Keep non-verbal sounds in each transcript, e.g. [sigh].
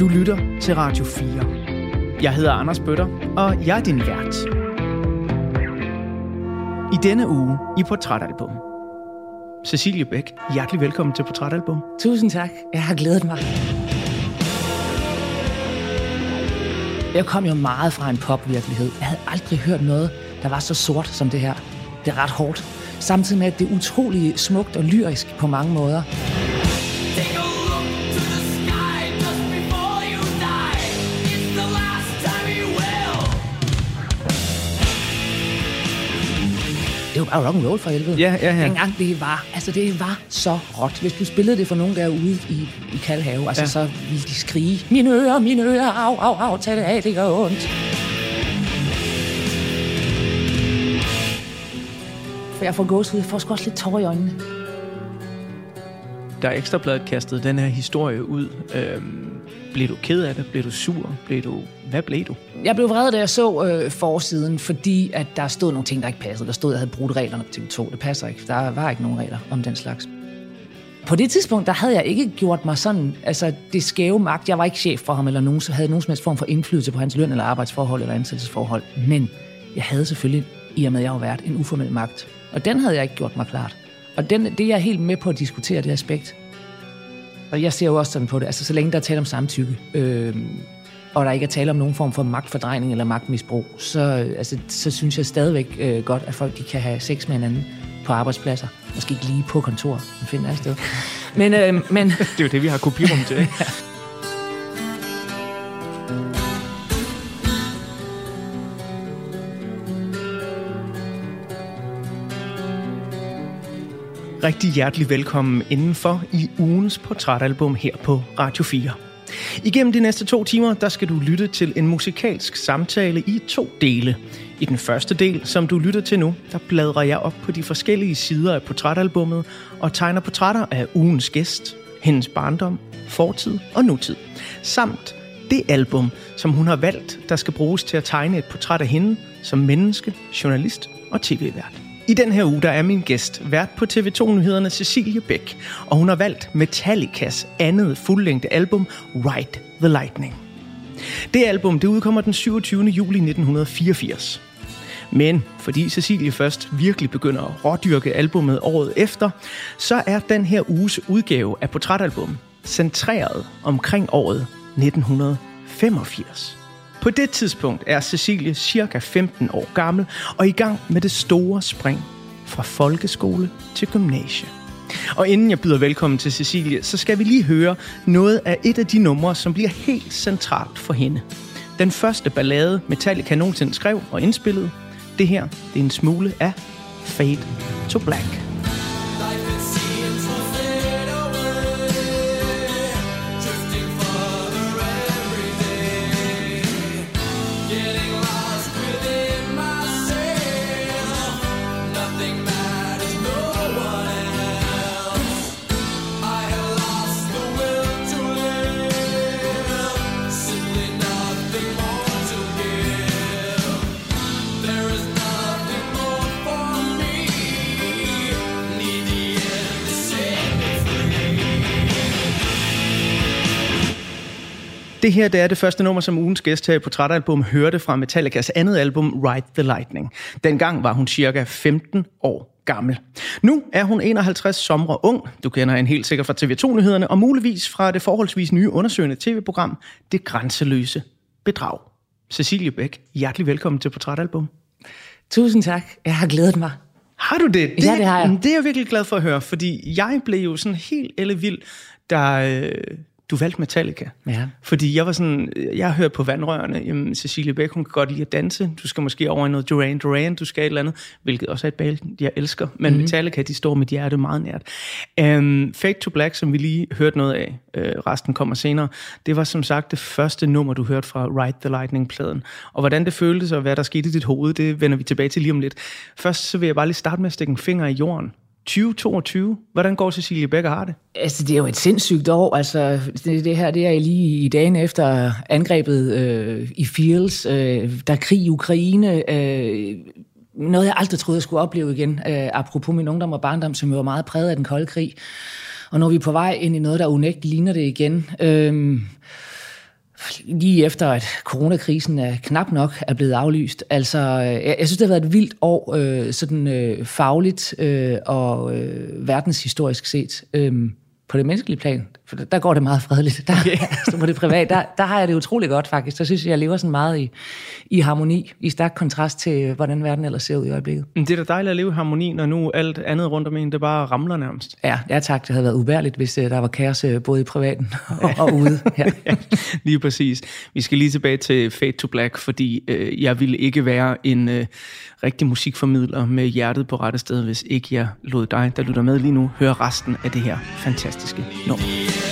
Du lytter til Radio 4. Jeg hedder Anders Bøtter, og jeg er din vært. I denne uge i Portrætalbum. Cecilie Bæk, hjertelig velkommen til Portrætalbum. Tusind tak. Jeg har glædet mig. Jeg kom jo meget fra en popvirkelighed. Jeg havde aldrig hørt noget, der var så sort som det her. Det er ret hårdt. Samtidig med, at det er utrolig smukt og lyrisk på mange måder. Er jo bare rock and roll for helvede. Ja, ja, ja. Dengang det var, altså det var så råt. Hvis du spillede det for nogen derude i, i Kalhave, altså Ja. så ville de skrige, mine ører, mine ører, au, au, au, tag det af, det gør ondt. For jeg får gåsehud, jeg får også lidt tårer i øjnene. Der er ekstrabladet kastet den her historie ud. Øhm, blev du ked af det? Blev du sur? Blev du... Hvad blev du? Jeg blev vred, da jeg så øh, forsiden, fordi at der stod nogle ting, der ikke passede. Der stod, at jeg havde brudt reglerne på TV2. Det passer ikke. Der var ikke nogen regler om den slags. På det tidspunkt, der havde jeg ikke gjort mig sådan, altså det skæve magt. Jeg var ikke chef for ham, eller nogen, så havde nogen som helst form for indflydelse på hans løn, eller arbejdsforhold, eller ansættelsesforhold. Men jeg havde selvfølgelig, i og med at jeg har været, en uformel magt. Og den havde jeg ikke gjort mig klart. Og den, det er jeg helt med på at diskutere, det aspekt. Og jeg ser jo også sådan på det, altså så længe der er tale om samtykke, øh, og der ikke er tale om nogen form for magtfordrejning eller magtmisbrug, så, altså, så synes jeg stadigvæk øh, godt, at folk de kan have sex med hinanden på arbejdspladser. Måske ikke lige på kontor, men finder et sted. Men, øh, men [laughs] Det er jo det, vi har kopirum til. ikke? [laughs] Rigtig hjertelig velkommen indenfor i ugens portrætalbum her på Radio 4. Igennem de næste to timer, der skal du lytte til en musikalsk samtale i to dele. I den første del, som du lytter til nu, der bladrer jeg op på de forskellige sider af portrætalbummet og tegner portrætter af ugens gæst, hendes barndom, fortid og nutid. Samt det album, som hun har valgt, der skal bruges til at tegne et portræt af hende som menneske, journalist og tv-vært. I den her uge, der er min gæst vært på TV2-nyhederne Cecilie Bæk, og hun har valgt Metallicas andet fuldlængde album, Ride the Lightning. Det album, det udkommer den 27. juli 1984. Men fordi Cecilie først virkelig begynder at rådyrke albummet året efter, så er den her uges udgave af portrætalbum centreret omkring året 1985. På det tidspunkt er Cecilie cirka 15 år gammel og i gang med det store spring fra folkeskole til gymnasie. Og inden jeg byder velkommen til Cecilie, så skal vi lige høre noget af et af de numre, som bliver helt centralt for hende. Den første ballade, Metallica nogensinde skrev og indspillede, det her, det er en smule af Fade to Black. Det her det er det første nummer, som ugens gæst her i Portrætalbum hørte fra Metallicas andet album, Ride the Lightning. Dengang var hun cirka 15 år gammel. Nu er hun 51 somre ung. Du kender hende helt sikkert fra TV2-nyhederne, og muligvis fra det forholdsvis nye undersøgende tv-program, Det Grænseløse Bedrag. Cecilie Bæk, hjertelig velkommen til Portrætalbum. tusind tak. Jeg har glædet mig. Har du det? Ja, det har jeg. Det er jeg virkelig glad for at høre, fordi jeg blev jo sådan helt ellevild, da øh, du valgte Metallica. Ja. Fordi jeg var sådan, jeg har hørt på vandrørene, jamen Cecilie Bæk, hun kan godt lide at danse, du skal måske over i noget Duran Duran, du skal et eller andet, hvilket også er et band, jeg elsker, men Mhm. mm-hmm. Metallica, de står mit hjerte meget nært. Um, Fade to Black, som vi lige hørte noget af, uh, resten kommer senere, det var som sagt det første nummer, du hørte fra Ride the Lightning-pladen. Og hvordan det føltes, og hvad der skete i dit hoved, det vender vi tilbage til lige om lidt. Først så vil jeg bare lige starte med at stikke en finger i jorden. 2022. Hvordan går Cecilie Becker har det? Altså, det er jo et sindssygt år. Altså, det, det her det er lige i dagen efter angrebet øh, i Fields. Øh, der er krig i Ukraine. Øh, noget, jeg aldrig troede, jeg skulle opleve igen. Øh, apropos min ungdom og barndom, som jo var meget præget af den kolde krig. Og nu er på vej ind i noget, der unægteligt ligner det igen. Øh, lige efter, at coronakrisen er knap nok er blevet aflyst. Altså, jeg, jeg synes, det har været et vildt år, øh, sådan øh, fagligt øh, og øh, verdenshistorisk set. Øh, på det menneskelige plan, for der, går det meget fredeligt. Der, okay. [laughs] altså, på det private, der, der har jeg det utrolig godt faktisk. Der synes jeg, jeg lever sådan meget i, i harmoni, i stærk kontrast til, hvordan verden ellers ser ud i øjeblikket. Men Det er da dejligt at leve i harmoni, når nu alt andet rundt om en, det bare ramler nærmest. Ja, ja tak. Det havde været ubærligt, hvis øh, der var kaos øh, både i privaten [laughs] og, og ude. [laughs] Ja. lige præcis. Vi skal lige tilbage til Fade to Black, fordi øh, jeg ville ikke være en øh, rigtig musikformidler med hjertet på rette sted, hvis ikke jeg lod dig, der lytter med lige nu, høre resten af det her fantastiske nummer.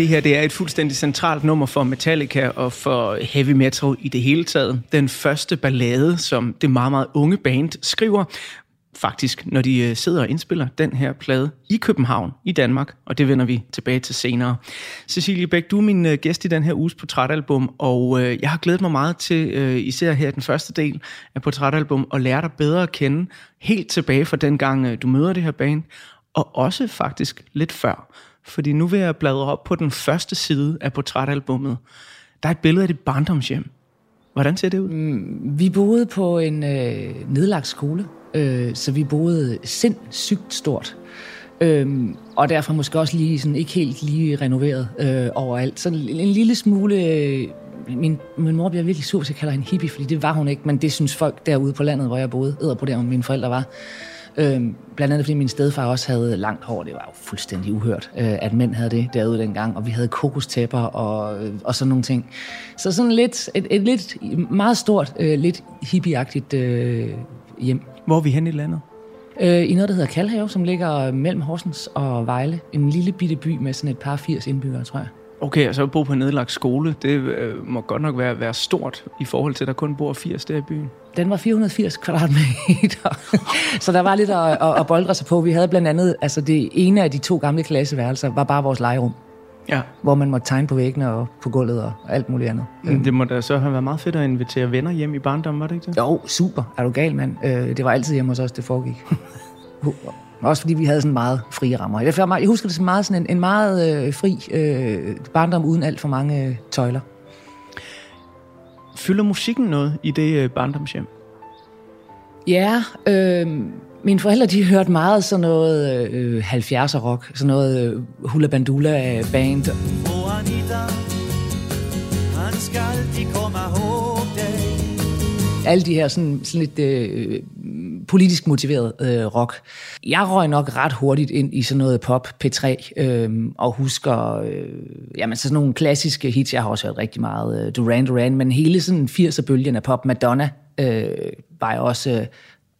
Det her det er et fuldstændig centralt nummer for Metallica og for heavy metal i det hele taget. Den første ballade, som det meget, meget unge band skriver, faktisk, når de øh, sidder og indspiller den her plade i København, i Danmark, og det vender vi tilbage til senere. Cecilie Bæk, du er min øh, gæst i den her uges portrætalbum, og øh, jeg har glædet mig meget til, især her den første del af portrætalbum, at lære dig bedre at kende, helt tilbage fra den gang, du møder det her band, og også faktisk lidt før. Fordi nu vil jeg bladre op på den første side af portrætalbummet. Der er et billede af dit barndomshjem. Hvordan ser det ud? Mm, vi boede på en øh, nedlagt skole, øh, så vi boede sindssygt stort. Øhm, og derfor måske også lige sådan, ikke helt lige renoveret øh, overalt. Så en, en lille smule... Øh, min, min mor bliver virkelig sur, hvis jeg kalder hende hippie, fordi det var hun ikke, men det synes folk derude på landet, hvor jeg boede, æder på der, hvor mine forældre var. Øhm, blandt andet fordi min stedfar også havde langt hår. Det var jo fuldstændig uhørt, øh, at mænd havde det derude dengang. Og vi havde kokostæpper og, øh, og sådan nogle ting. Så sådan lidt, et, et lidt meget stort, øh, lidt hippieagtigt øh, hjem. Hvor er vi henne i landet? Øh, I noget, der hedder Kalhave, som ligger mellem Horsens og Vejle. En lille bitte by med sådan et par 80 indbyggere, tror jeg. Okay, og så bo på en nedlagt skole, det øh, må godt nok være, være stort i forhold til, at der kun bor 80 der i byen. Den var 480 kvadratmeter, [laughs] så der var lidt at, at, at boldre sig på. Vi havde blandt andet, altså det ene af de to gamle klasseværelser var bare vores legerum, Ja. hvor man måtte tegne på væggene og på gulvet og alt muligt andet. Det må da så have været meget fedt at invitere venner hjem i barndommen, var det ikke det? Jo, super. Er du gal, mand? Øh, det var altid hjemme hos os, det foregik. [laughs] Også fordi vi havde sådan meget frie rammer. Jeg, husker det som meget sådan en, en meget øh, fri øh, barndom uden alt for mange øh, tøjler. Fylder musikken noget i det øh, barndomshjem? Ja, øh, mine forældre de hørte meget sådan noget øh, 70'er rock, sådan noget øh, Hula Bandula band. Och Anita, han ska alltid komma ihåg dig Alle de her sådan, sådan lidt øh, politisk motiveret øh, rock. Jeg røg nok ret hurtigt ind i sådan noget pop P3 øh, og husker øh, jamen, så sådan nogle klassiske hits. Jeg har også hørt rigtig meget øh, Duran Duran, men hele sådan 80'er-bølgen af pop. Madonna øh, var jeg også øh,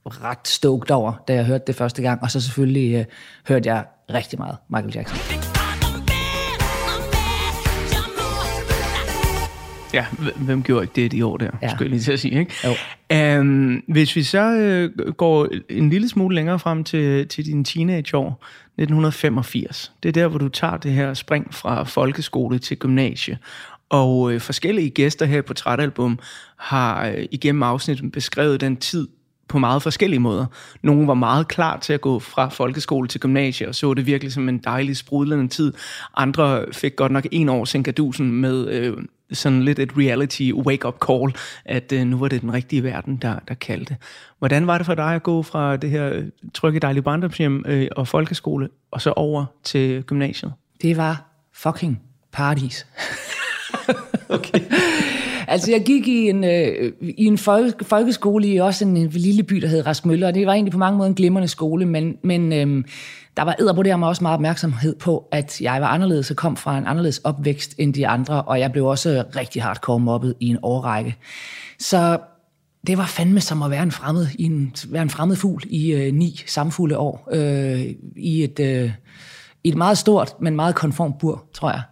ret stoked over, da jeg hørte det første gang. Og så selvfølgelig øh, hørte jeg rigtig meget Michael Jackson. Ja, hvem gjorde ikke det i år der, ja. Ja. skulle jeg lige til at sige, ikke? Jo. Um, hvis vi så øh, går en lille smule længere frem til, til dine teenageår, 1985, det er der, hvor du tager det her spring fra folkeskole til gymnasie, og øh, forskellige gæster her på Trætalbum har øh, igennem afsnittet beskrevet den tid på meget forskellige måder. Nogle var meget klar til at gå fra folkeskole til gymnasie, og så det virkelig som en dejlig, sprudlende tid. Andre fik godt nok en år sinkadusen med øh, sådan lidt et reality wake-up call, at øh, nu var det den rigtige verden, der, der kaldte. Hvordan var det for dig at gå fra det her øh, trygge, dejlige barndomshjem øh, og folkeskole, og så over til gymnasiet? Det var fucking paradis. [laughs] okay. [laughs] altså, jeg gik i en, øh, i en folke, folkeskole i også en, en lille by, der hed Raskmølle, og det var egentlig på mange måder en glimrende skole, men, men øh, der var edderbo mig også meget opmærksomhed på, at jeg var anderledes og kom fra en anderledes opvækst end de andre, og jeg blev også rigtig hardcore mobbet i en årrække. Så det var fandme som at være en fremmed, i en, være en fremmed fugl i øh, ni samfulde år, øh, i et... Øh, i et meget stort, men meget konformt bur, tror jeg.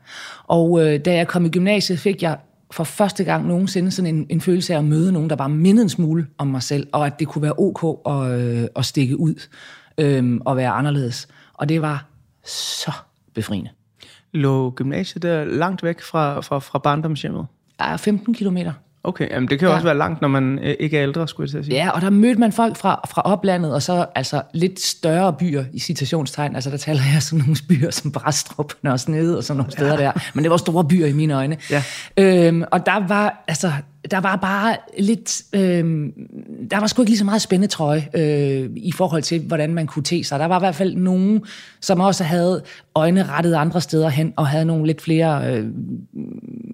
Og øh, da jeg kom i gymnasiet, fik jeg for første gang nogensinde sådan en, en følelse af at møde nogen, der bare mindede en smule om mig selv, og at det kunne være ok at, øh, at stikke ud øh, og være anderledes. Og det var så befriende. Lå gymnasiet der langt væk fra, fra, fra barndomshjemmet? Er 15 kilometer. Okay, jamen det kan jo Ja. også være langt, når man øh, ikke er ældre, skulle jeg til at sige. Ja, og der mødte man folk fra, fra oplandet, og så altså lidt større byer i citationstegn. Altså der taler jeg sådan nogle byer som Brastrup, og Snede og sådan nogle steder der. Men det var store byer i mine øjne. Ja. Øhm, og der var, altså, der var bare lidt... øh, der var sgu ikke lige så meget spændetrøje øh, i forhold til, hvordan man kunne te sig. Der var i hvert fald nogen, som også havde øjne rettet andre steder hen, og havde nogle lidt flere øh,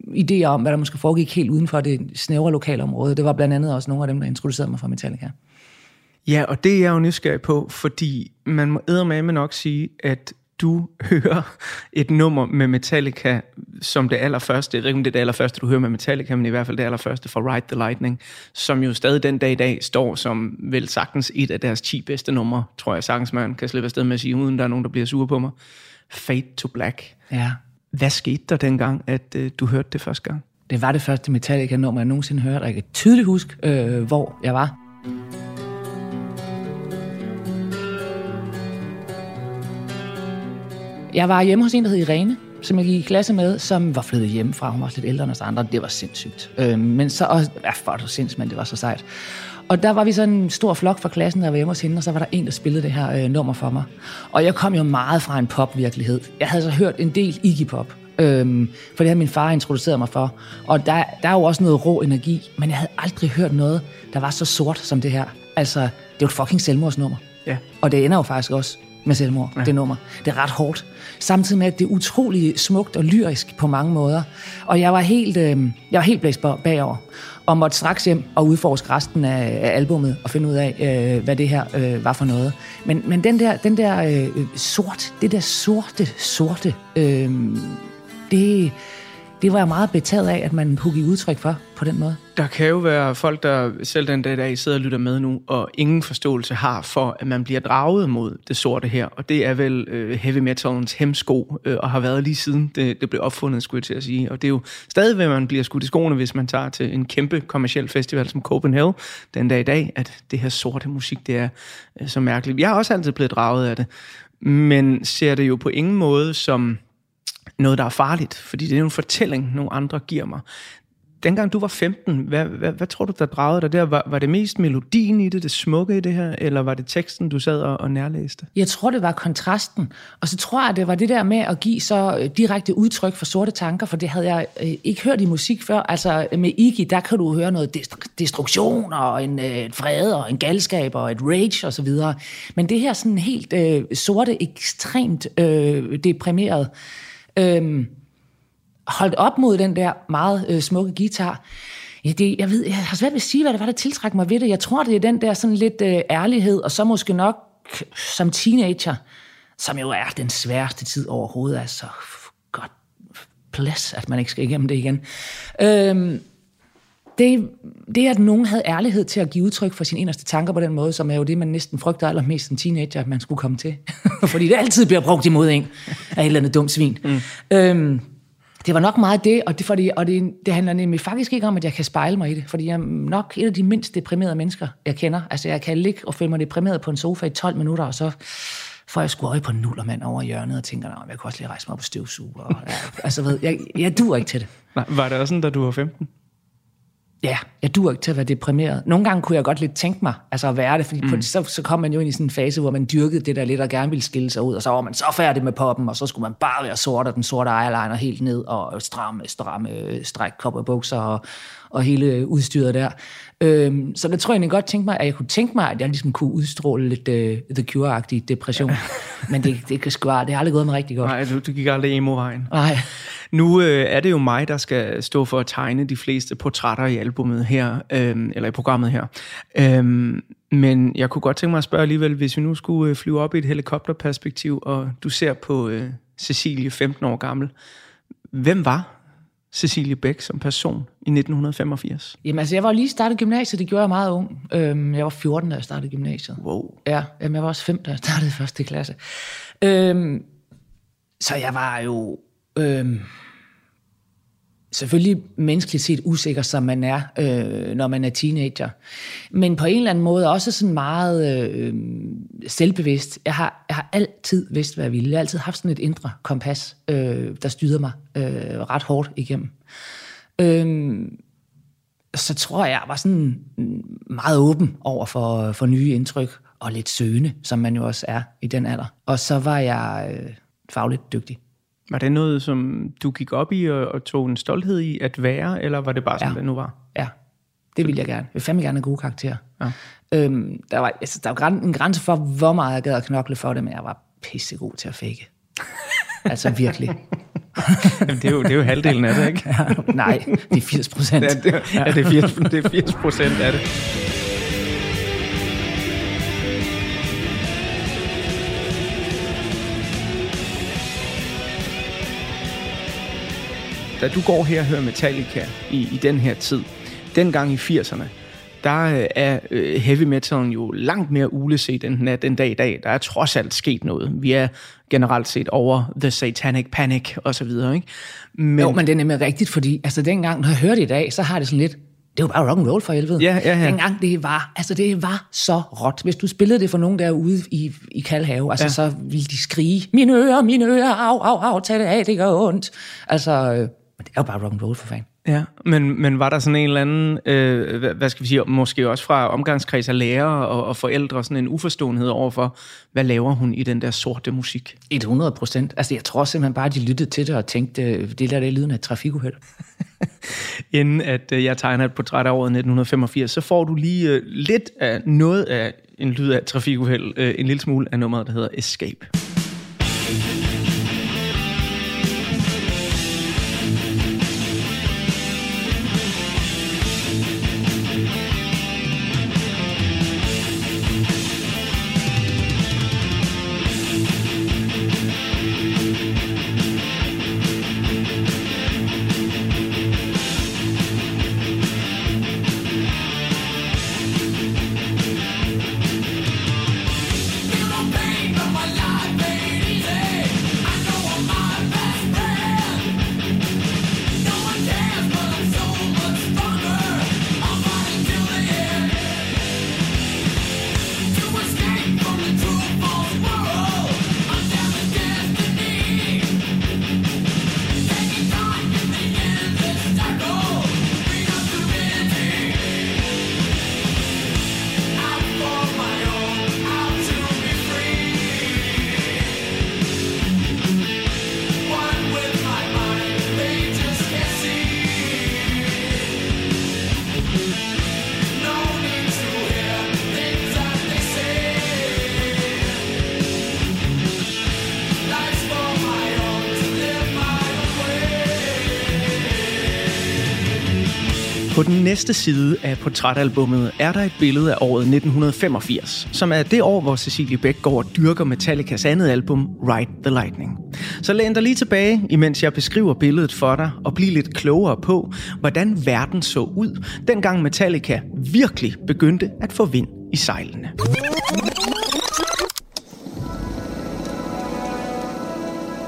idéer om, hvad der måske foregik helt uden for det snævre lokalområde. Det var blandt andet også nogle af dem, der introducerede mig for Metallica. Ja, og det er jeg jo nysgerrig på, fordi man må eddermame nok sige, at du hører et nummer med Metallica som det allerførste. Jeg ved ikke, om det er det allerførste, du hører med Metallica, men i hvert fald det allerførste fra Ride the Lightning, som jo stadig den dag i dag står som vel sagtens et af deres 10 bedste numre, tror jeg sagtens man kan slippe afsted med at sige, uden der er nogen, der bliver sure på mig. Fade to Black. Ja. Hvad skete der dengang, at øh, du hørte det første gang? Det var det første Metallica-nummer, jeg nogensinde hørte, og jeg kan tydeligt huske, øh, hvor jeg var. Jeg var hjemme hos en, der hed Irene, som jeg gik i klasse med, som var flyttet hjemmefra. Hun var også lidt ældre end os andre. Det var sindssygt. Øh, men så også... Ja, for det var sindssygt, men det var så sejt. Og der var vi sådan en stor flok fra klassen, der var hjemme hos hende, og så var der en, der spillede det her øh, nummer for mig. Og jeg kom jo meget fra en pop-virkelighed. Jeg havde så hørt en del Iggy Pop, øhm, for det havde min far introduceret mig for. Og der, der er jo også noget rå energi, men jeg havde aldrig hørt noget, der var så sort som det her. Altså, det er jo et fucking selvmordsnummer. Ja. Og det ender jo faktisk også med selvmord, ja. det nummer. Det er ret hårdt. Samtidig med, at det er utrolig smukt og lyrisk på mange måder. Og jeg var helt, øh, jeg var helt blæst bag- bagover. Og måtte straks hjem og udforske resten af, af albummet og finde ud af, øh, hvad det her øh, var for noget. Men, men den der, den der øh, sort, det der sorte, sorte, øh, det, det var jeg meget betaget af, at man kunne give udtryk for på den måde. Der kan jo være folk, der selv den dag i dag sidder og lytter med nu, og ingen forståelse har for, at man bliver draget mod det sorte her. Og det er vel øh, heavy metalens hemsko, øh, og har været lige siden det, det blev opfundet, skulle jeg til at sige. Og det er jo stadig, hvad man bliver skudt i skoene, hvis man tager til en kæmpe kommersiel festival som Copenhagen den dag i dag, at det her sorte musik, det er øh, så mærkeligt. Jeg har også altid blevet draget af det, men ser det jo på ingen måde som noget, der er farligt, fordi det er jo en fortælling, nogle andre giver mig. Dengang du var 15, hvad, hvad, hvad tror du, der dragede dig der? Var, var det mest melodien i det, det smukke i det her, eller var det teksten, du sad og, og nærlæste? Jeg tror, det var kontrasten. Og så tror jeg, det var det der med at give så øh, direkte udtryk for sorte tanker, for det havde jeg øh, ikke hørt i musik før. Altså med Iggy, der kan du høre noget dest- destruktion og en øh, fred og en galskab og et rage osv. Men det her sådan helt øh, sorte, ekstremt øh, deprimeret, øhm, holdt op mod den der meget øh, smukke guitar. Ja, det, jeg, ved, jeg har svært ved at sige, hvad det var, der tiltrækker mig ved det. Jeg tror, det er den der sådan lidt øh, ærlighed, og så måske nok som teenager, som jo er den sværeste tid overhovedet. Altså, godt plads, at man ikke skal igennem det igen. Øhm, det, det, at nogen havde ærlighed til at give udtryk for sine inderste tanker på den måde, som er jo det, man næsten frygter allermest som teenager, at man skulle komme til. [laughs] Fordi det altid bliver brugt imod en af et eller andet dumt svin. Mm. Øhm, det var nok meget det, og, det, fordi, og det, det handler nemlig faktisk ikke om, at jeg kan spejle mig i det, fordi jeg er nok et af de mindst deprimerede mennesker, jeg kender. Altså, jeg kan ligge og føle mig deprimeret på en sofa i 12 minutter, og så får jeg sgu øje på en nullermand over hjørnet, og tænker, "Nå, jeg kan også lige rejse mig op og støvsuge. Og, ja, [laughs] altså, ved, jeg, jeg duer ikke til det. Nej, var det også sådan, da du var 15? Ja, jeg duer ikke til at være deprimeret. Nogle gange kunne jeg godt lidt tænke mig altså at være det, fordi mm. på, så, så kom man jo ind i sådan en fase, hvor man dyrkede det der lidt og gerne ville skille sig ud, og så var man så færdig med poppen, og så skulle man bare være sort, og den sorte eyeliner helt ned, og stramme, stramme stræk bukser og, og hele udstyret der. Øhm, så der tror jeg egentlig godt tænke mig, at jeg kunne tænke mig, at jeg ligesom kunne udstråle lidt uh, The Cure-agtig depression. [laughs] Men det, det, kan sgu, det har aldrig gået mig rigtig godt. Nej, du, du gik aldrig emo-vejen. Nej. Nu øh, er det jo mig, der skal stå for at tegne de fleste portrætter i albumet her, øh, eller i programmet her. Øh, men jeg kunne godt tænke mig at spørge alligevel, hvis vi nu skulle øh, flyve op i et helikopterperspektiv, og du ser på øh, Cecilie, 15 år gammel. Hvem var Cecilie Bæk som person i 1985? Jamen altså, jeg var lige startet gymnasiet, det gjorde jeg meget ung. Øhm, jeg var 14, da jeg startede gymnasiet. Wow. Ja, jamen, jeg var også 5, da jeg startede første klasse. Øhm, så jeg var jo øhm, selvfølgelig menneskeligt set usikker, som man er, øh, når man er teenager. Men på en eller anden måde også sådan meget øh, selvbevidst. Jeg har, jeg har altid vidst, hvad jeg ville. Jeg har altid haft sådan et indre kompas, øh, der styrede mig øh, ret hårdt igennem. Øh, så tror jeg, jeg var sådan meget åben over for, for nye indtryk, og lidt søgende, som man jo også er i den alder. Og så var jeg øh, fagligt dygtig. Var det noget, som du gik op i og, og tog en stolthed i at være, eller var det bare sådan, Ja. det nu var? Ja, det ville jeg gerne. Jeg vil fandme gerne have gode karakterer. Ja. Øhm, der var, altså, der var en grænse for, hvor meget jeg gad at knokle for det, men jeg var pissegod til at fake. [laughs] altså virkelig. Jamen, det, er jo, det er jo halvdelen af det, ikke? [laughs] Ja, nej, det er 80 procent. Ja, det, ja, det er 80, det er 80 procent af det. Da du går her og hører Metallica i, i den her tid, dengang i 80'erne, der øh, er øh, heavy metalen jo langt mere uleset, end den er den dag i dag. Der er trods alt sket noget. Vi er generelt set over The Satanic Panic og så videre, ikke? Men, Jo, men det er nemlig rigtigt, fordi altså, dengang, når jeg hørte det i dag, så har det sådan lidt, det var bare rock and roll for helvede. Ja, ja, ja. Dengang det var, altså det var så råt. Hvis du spillede det for nogen derude i, i Kalhave, altså Ja. så ville de skrige, mine ører, mine ører, au, au, au, tag det af, det gør ondt. Altså, øh, men det er jo bare rock and roll for fanden. Ja, men, men var der sådan en eller anden, øh, hvad, hvad skal vi sige, måske også fra omgangskreds af lærere og, og forældre, sådan en uforståenhed over for, hvad laver hun i den der sorte musik? 100 procent. Altså, jeg tror simpelthen bare, de lyttede til det og tænkte, øh, det der det lyden af trafikuheld. [laughs] Inden at øh, jeg tegner et portræt af året 1985, så får du lige øh, lidt af noget af en lyd af trafikuheld, øh, en lille smule af nummeret, der hedder Escape. På den næste side af portrætalbummet er der et billede af året 1985, som er det år, hvor Cecilie Bæk går og dyrker Metallicas andet album, Ride the Lightning. Så læn dig lige tilbage, imens jeg beskriver billedet for dig, og bliv lidt klogere på, hvordan verden så ud, dengang Metallica virkelig begyndte at få vind i sejlene.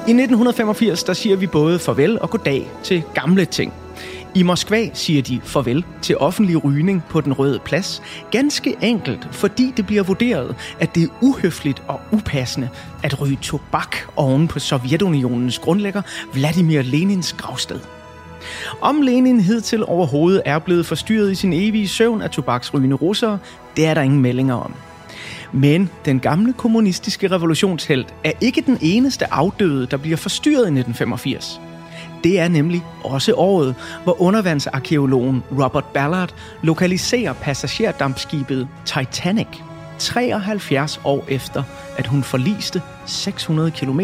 I 1985 der siger vi både farvel og goddag til gamle ting. I Moskva siger de farvel til offentlig rygning på den røde plads, ganske enkelt fordi det bliver vurderet, at det er uhøfligt og upassende at ryge tobak oven på Sovjetunionens grundlægger Vladimir Lenins gravsted. Om Lenin hidtil overhovedet er blevet forstyrret i sin evige søvn af tobaksrygende russere, det er der ingen meldinger om. Men den gamle kommunistiske revolutionshelt er ikke den eneste afdøde, der bliver forstyrret i 1985. Det er nemlig også året, hvor undervandsarkeologen Robert Ballard lokaliserer passagerdampskibet Titanic 73 år efter, at hun forliste 600 km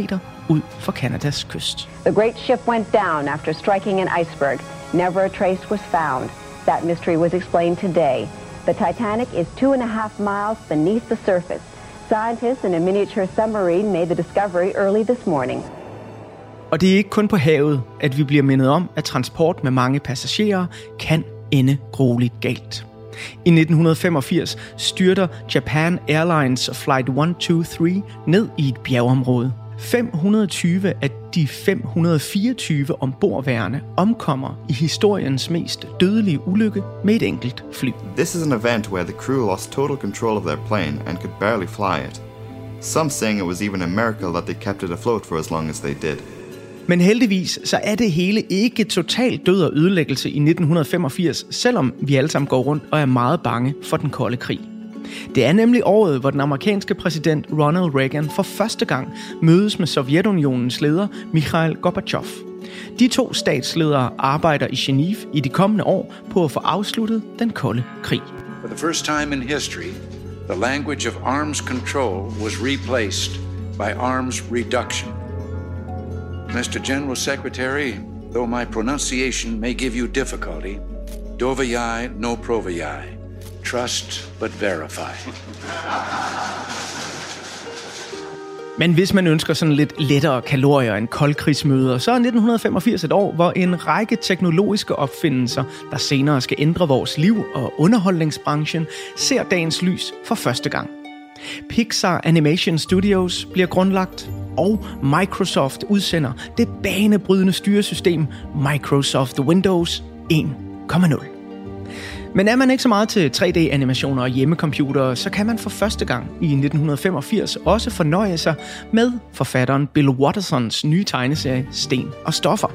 ud for Kanadas kyst. The great ship went down after striking an iceberg. Never a trace was found. That mystery was explained today. The Titanic is two and a half miles beneath the surface. Scientists in a miniature submarine made the discovery early this morning. Og det er ikke kun på havet, at vi bliver mindet om, at transport med mange passagerer kan ende grueligt galt. I 1985 styrter Japan Airlines Flight 123 ned i et bjergområde. 520 af de 524 ombordværende omkommer i historiens mest dødelige ulykke med et enkelt fly. This is an event where the crew lost total control of their plane and could barely fly it. Some saying it was even a miracle that they kept it afloat for as long as they did. Men heldigvis så er det hele ikke totalt død og ødelæggelse i 1985, selvom vi alle sammen går rundt og er meget bange for den kolde krig. Det er nemlig året, hvor den amerikanske præsident Ronald Reagan for første gang mødes med Sovjetunionens leder Mikhail Gorbachev. De to statsledere arbejder i Genève i de kommende år på at få afsluttet den kolde krig. For the first time in history, the language of arms control was replaced by arms reduction. Mr. General Secretary, though my pronunciation may give you difficulty, dovayai no provayai. Trust but verify. [laughs] Men hvis man ønsker sådan lidt lettere kalorier end koldkrigsmøder, så er 1985 et år, hvor en række teknologiske opfindelser, der senere skal ændre vores liv og underholdningsbranchen, ser dagens lys for første gang. Pixar Animation Studios bliver grundlagt, og Microsoft udsender det banebrydende styresystem Microsoft Windows 1.0. Men er man ikke så meget til 3D-animationer og hjemmecomputere, så kan man for første gang i 1985 også fornøje sig med forfatteren Bill Wattersons nye tegneserie Sten og Stoffer.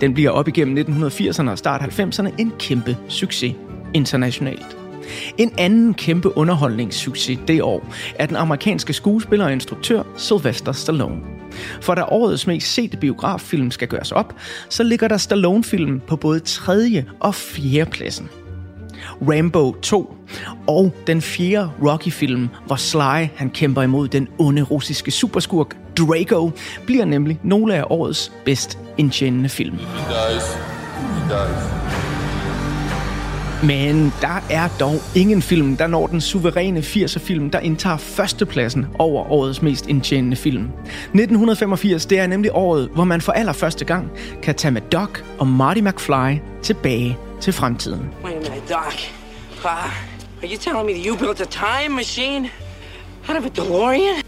Den bliver op igennem 1980'erne og start 90'erne en kæmpe succes internationalt. En anden kæmpe underholdningssucces det år er den amerikanske skuespiller og instruktør Sylvester Stallone. For da årets mest sete biograffilm skal gøres op, så ligger der Stallone-film på både tredje og fjerde pladsen. Rambo 2 og den fjerde Rocky-film, hvor Sly han kæmper imod den onde russiske superskurk Drago, bliver nemlig nogle af årets bedst indtjenende film. He dies. He dies. Men der er dog ingen film, der når den suveræne 80'er film, der indtager førstepladsen over årets mest indtjenende film. 1985, det er nemlig året, hvor man for allerførste gang kan tage med Doc og Marty McFly tilbage til fremtiden. Wait a minute, Doc. Pa, are you telling me that you built a time machine out of a DeLorean?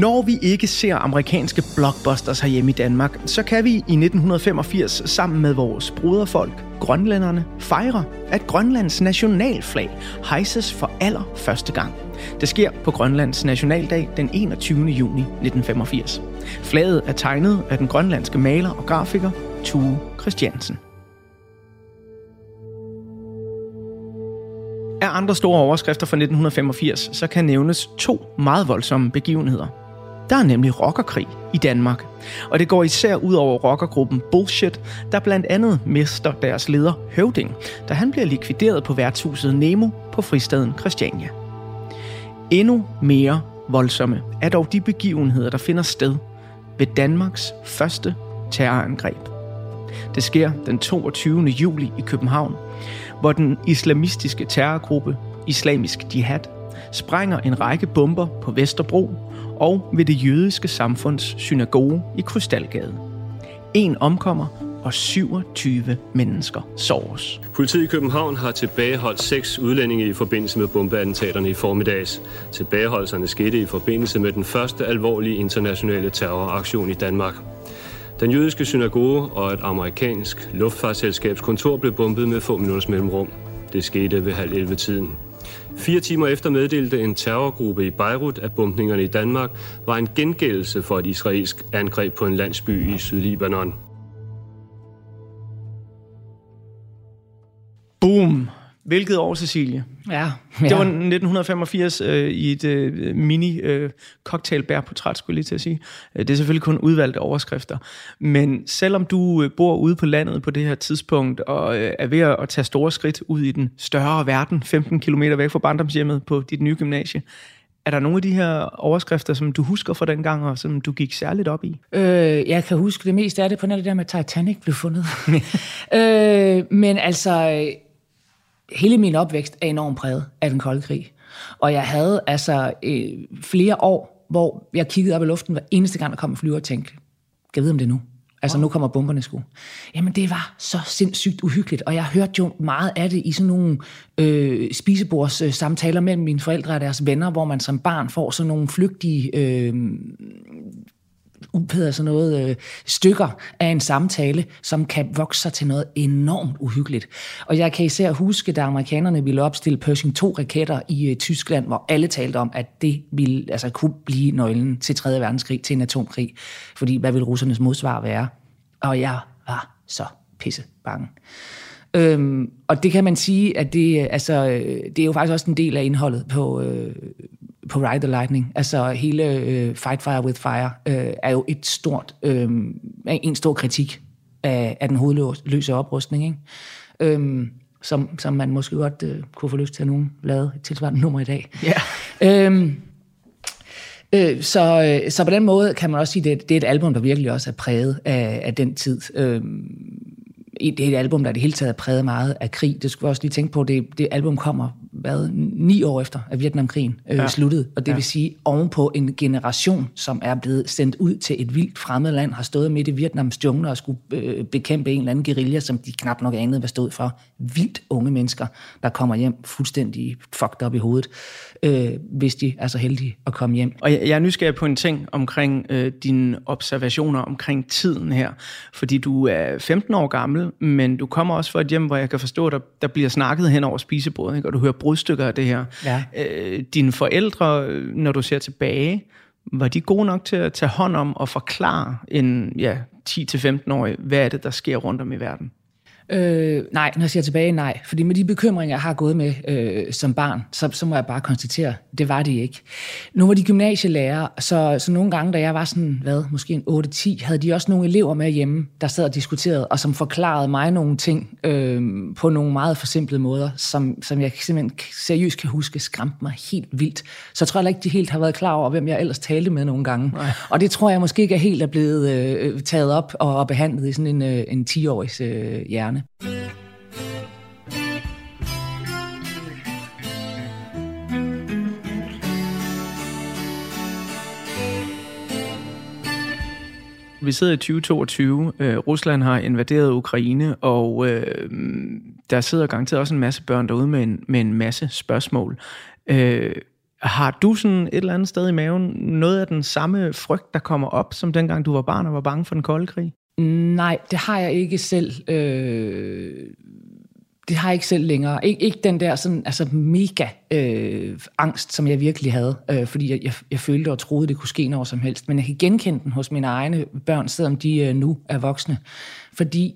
Når vi ikke ser amerikanske blockbusters herhjemme i Danmark, så kan vi i 1985 sammen med vores broderfolk, grønlænderne, fejre, at Grønlands nationalflag hejses for allerførste gang. Det sker på Grønlands nationaldag den 21. juni 1985. Flaget er tegnet af den grønlandske maler og grafiker Tue Christiansen. Af andre store overskrifter fra 1985, så kan nævnes to meget voldsomme begivenheder. Der er nemlig rockerkrig i Danmark, og det går især ud over rockergruppen Bullshit, der blandt andet mister deres leder Høvding, da han bliver likvideret på værtshuset Nemo på fristaden Christiania. Endnu mere voldsomme er dog de begivenheder, der finder sted ved Danmarks første terrorangreb. Det sker den 22. juli i København, hvor den islamistiske terrorgruppe Islamisk Jihad sprænger en række bomber på Vesterbro og ved det jødiske samfunds synagoge i Krystalgade. En omkommer, og 27 mennesker såres. Politiet i København har tilbageholdt seks udlændinge i forbindelse med bombeattentaterne i formiddags. Tilbageholdelserne skete i forbindelse med den første alvorlige internationale terroraktion i Danmark. Den jødiske synagoge og et amerikansk luftfartsselskabs kontor blev bombet med få minutters mellemrum. Det skete ved halv 11 tiden. Fire timer efter meddelte en terrorgruppe i Beirut, at bombningerne i Danmark var en gengældelse for et israelsk angreb på en landsby i Sydlibanon. Boom! Hvilket år, Cecilie? Ja, Det var ja. 1985 øh, i et øh, mini øh, cocktailbærportræt, skulle jeg lige til at sige. Øh, Det er selvfølgelig kun udvalgte overskrifter. Men selvom du øh, bor ude på landet på det her tidspunkt, og øh, er ved at tage store skridt ud i den større verden, 15 km væk fra barndomshjemmet på dit nye gymnasie, er der nogle af de her overskrifter, som du husker fra den gang, og som du gik særligt op i? Øh, jeg kan huske det meste af det på nær det der med, Titanic blev fundet. [laughs] øh, men altså, hele min opvækst er enormt præget af den kolde krig. Og jeg havde altså øh, flere år, hvor jeg kiggede op i luften hver eneste gang, der kom en flyver og tænkte, kan jeg vide, om det nu? Altså, nu kommer bomberne sgu. Jamen, det var så sindssygt uhyggeligt, og jeg hørte jo meget af det i sådan nogle øh, spisebords øh, samtaler mellem mine forældre og deres venner, hvor man som barn får sådan nogle flygtige øh, hvad hedder sådan noget, øh, stykker af en samtale, som kan vokse sig til noget enormt uhyggeligt. Og jeg kan især huske, da amerikanerne ville opstille Pershing 2-raketter i øh, Tyskland, hvor alle talte om, at det ville, altså, kunne blive nøglen til 3. verdenskrig, til en atomkrig. Fordi hvad ville russernes modsvar være? Og jeg var så pisse bange. Øhm, og det kan man sige, at det, øh, altså, øh, det er jo faktisk også en del af indholdet på, øh, på Ride the Lightning. Altså hele øh, Fight Fire with Fire øh, er jo et stort, øh, en stor kritik af, af den hovedløse oprustning, ikke? Øhm, som, som man måske godt øh, kunne få lyst til at nogen lave et tilsvarende nummer i dag. Ja. Øhm, øh, så, øh, så på den måde kan man også sige, at det, det er et album, der virkelig også er præget af, af den tid. Øhm, det er et album, der i det hele taget er præget meget af krig. Det skulle vi også lige tænke på. Det, det album kommer hvad, ni år efter, at Vietnamkrigen øh, Ja. sluttede. Og det Ja. ja. vil sige, ovenpå en generation, som er blevet sendt ud til et vildt fremmed land, har stået midt i Vietnams jungler og skulle øh, bekæmpe en eller anden guerilla, som de knap nok anede, hvad stod for. Vildt unge mennesker, der kommer hjem fuldstændig fucked op i hovedet, øh, hvis de er så heldige at komme hjem. Og jeg jeg er nysgerrig på en ting omkring øh, dine observationer omkring tiden her. Fordi du er 15 år gammel, men du kommer også fra et hjem, hvor jeg kan forstå, at der, der bliver snakket hen over spisebordet, ikke? og du hører brudstykker af det her. Ja. Øh, dine forældre, når du ser tilbage, var de gode nok til at tage hånd om og forklare en ja, 10-15-årig, hvad er det, der sker rundt om i verden? Øh, nej, når jeg siger tilbage, nej. Fordi med de bekymringer, jeg har gået med øh, som barn, så, så må jeg bare konstatere, det var de ikke. Nu var de gymnasielærer, så, så nogle gange, da jeg var sådan, hvad, måske en 8-10, havde de også nogle elever med hjemme, der sad og diskuterede, og som forklarede mig nogle ting øh, på nogle meget forsimplede måder, som, som jeg simpelthen seriøst kan huske, skræmte mig helt vildt. Så jeg tror heller ikke, de helt har været klar over, hvem jeg ellers talte med nogle gange. Nej. Og det tror jeg måske ikke er helt er blevet øh, taget op og, og behandlet i sådan en, øh, en 10-årigs øh, hjerne. Vi sidder i 2022. Øh, Rusland har invaderet Ukraine, og øh, der sidder garanteret også en masse børn derude med en, med en masse spørgsmål. Øh, har du sådan et eller andet sted i maven noget af den samme frygt, der kommer op, som dengang du var barn og var bange for den kolde krig? Nej, det har jeg ikke selv. Øh, det har jeg ikke selv længere. Ik- ikke den der sådan, altså mega øh, angst, som jeg virkelig havde, øh, fordi jeg, jeg, jeg følte og troede, det kunne ske når som helst. Men jeg kan genkende den hos mine egne børn, selvom de øh, nu er voksne. Fordi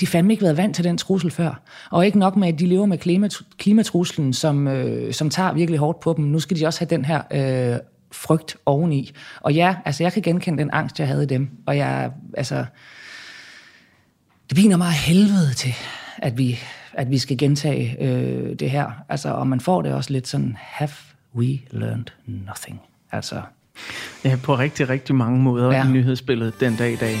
de fandme ikke været vant til den trussel før. Og ikke nok med, at de lever med klimat- klimatruslen, som, øh, som tager virkelig hårdt på dem. Nu skal de også have den her øh, frygt oveni. Og ja, altså jeg kan genkende den angst, jeg havde i dem. Og jeg, altså, det piner mig af helvede til, at vi, at vi skal gentage øh, det her. Altså, og man får det også lidt sådan, have we learned nothing? Altså, Ja, på rigtig, rigtig mange måder ja. I nyhedsbilledet den dag i dag.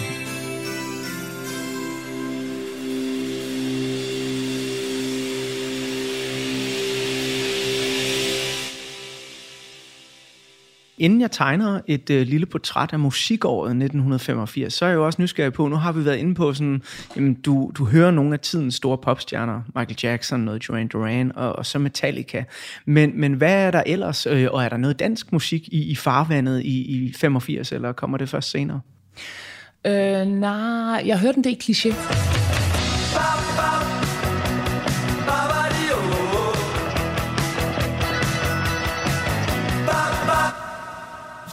Inden jeg tegner et øh, lille portræt af musikåret 1985, så er jeg jo også nysgerrig på, nu har vi været inde på sådan, jamen, du, du hører nogle af tidens store popstjerner, Michael Jackson, noget Duran Duran, og, og så Metallica. Men, men hvad er der ellers, øh, og er der noget dansk musik i, i farvandet i, i 85, eller kommer det først senere? øh, nej, jeg hørte en del kliché.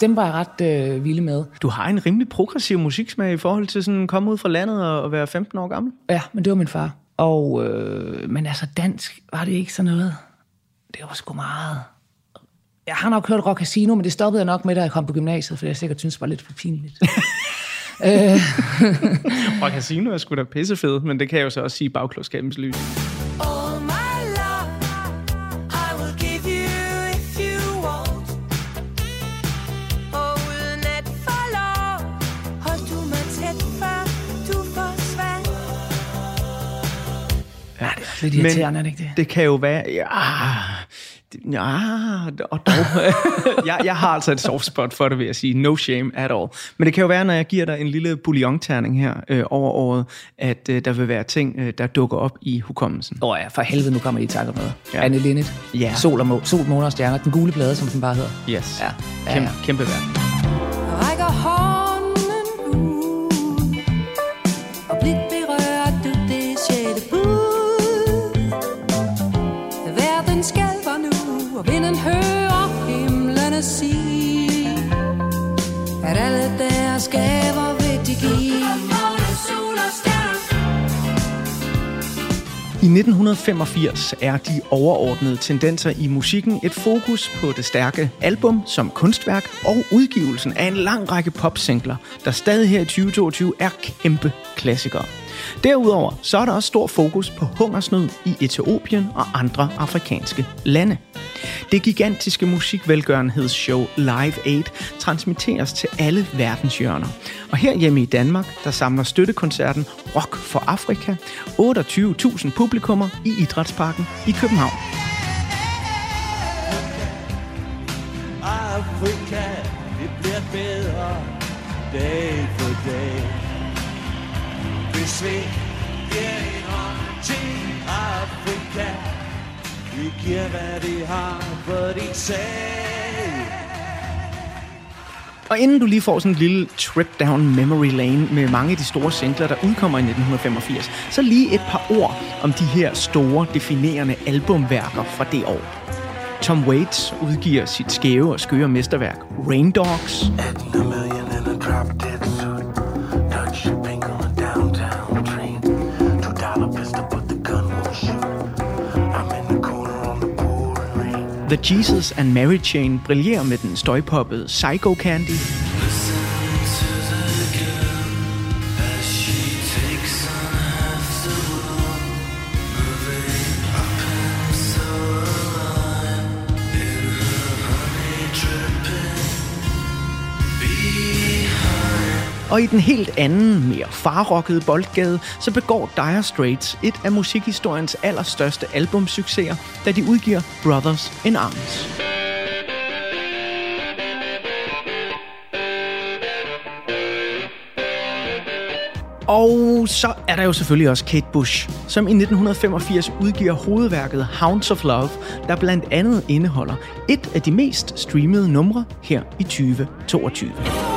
Dem var jeg ret øh, vilde med. Du har en rimelig progressiv musiksmag i forhold til sådan at komme ud fra landet og, og være 15 år gammel. Ja, men det var min far. Og, øh, men altså dansk, var det ikke sådan noget? Det var sgu meget... Jeg har nok hørt Rock Casino, men det stoppede jeg nok med, da jeg kom på gymnasiet, for jeg sikkert synes, det var lidt for pinligt. [laughs] Og Casino er sgu da pissefed, men det kan jeg jo så også sige bagklodskabens lys. Lidt irriterende, er det ikke det? Det kan jo være... Ja, ja og dog. [laughs] jeg, jeg har altså et soft spot for det, vil jeg sige. No shame at all. Men det kan jo være, når jeg giver dig en lille bouillon-terning her øh, over året, at øh, der vil være ting, øh, der dukker op i hukommelsen. Åh oh ja, for helvede, nu kommer de i tanker med. Ja. Anne Linnet. Ja. Sol, og må, Sol, måner og stjerner. Den gule plade, som den bare hedder. Yes. Ja. Kæmpe, ja. kæmpe værk. At alle deres gaver vil de give. I 1985 er de overordnede tendenser i musikken et fokus på det stærke album som kunstværk og udgivelsen af en lang række popsingler, der stadig her i 2022 er kæmpe klassikere. Derudover så er der også stor fokus på hungersnød i Etiopien og andre afrikanske lande. Det gigantiske musikvelgørenhedsshow Live Aid transmitteres til alle verdenshjørner. Og herhjemme i Danmark, der samler støttekoncerten Rock for Afrika 28.000 publikummer i Idrætsparken i København. Afrika, det bliver bedre dag for dag. Hvis vi giver en hånd til Afrika, vi giver hvad de har for din sag. Og inden du lige får sådan en lille trip down memory lane med mange af de store singler, der udkommer i 1985, så lige et par ord om de her store, definerende albumværker fra det år. Tom Waits udgiver sit skæve og skøre mesterværk Rain Dogs. A million in a drop dead suit. The Jesus and Mary Chain brillerer med den støjpoppede Psycho Candy. Og i den helt anden, mere farrokkede boldgade, så begår Dire Straits et af musikhistoriens allerstørste albumsucceser, da de udgiver Brothers in Arms. Og så er der jo selvfølgelig også Kate Bush, som i 1985 udgiver hovedværket Hounds of Love, der blandt andet indeholder et af de mest streamede numre her i 2022.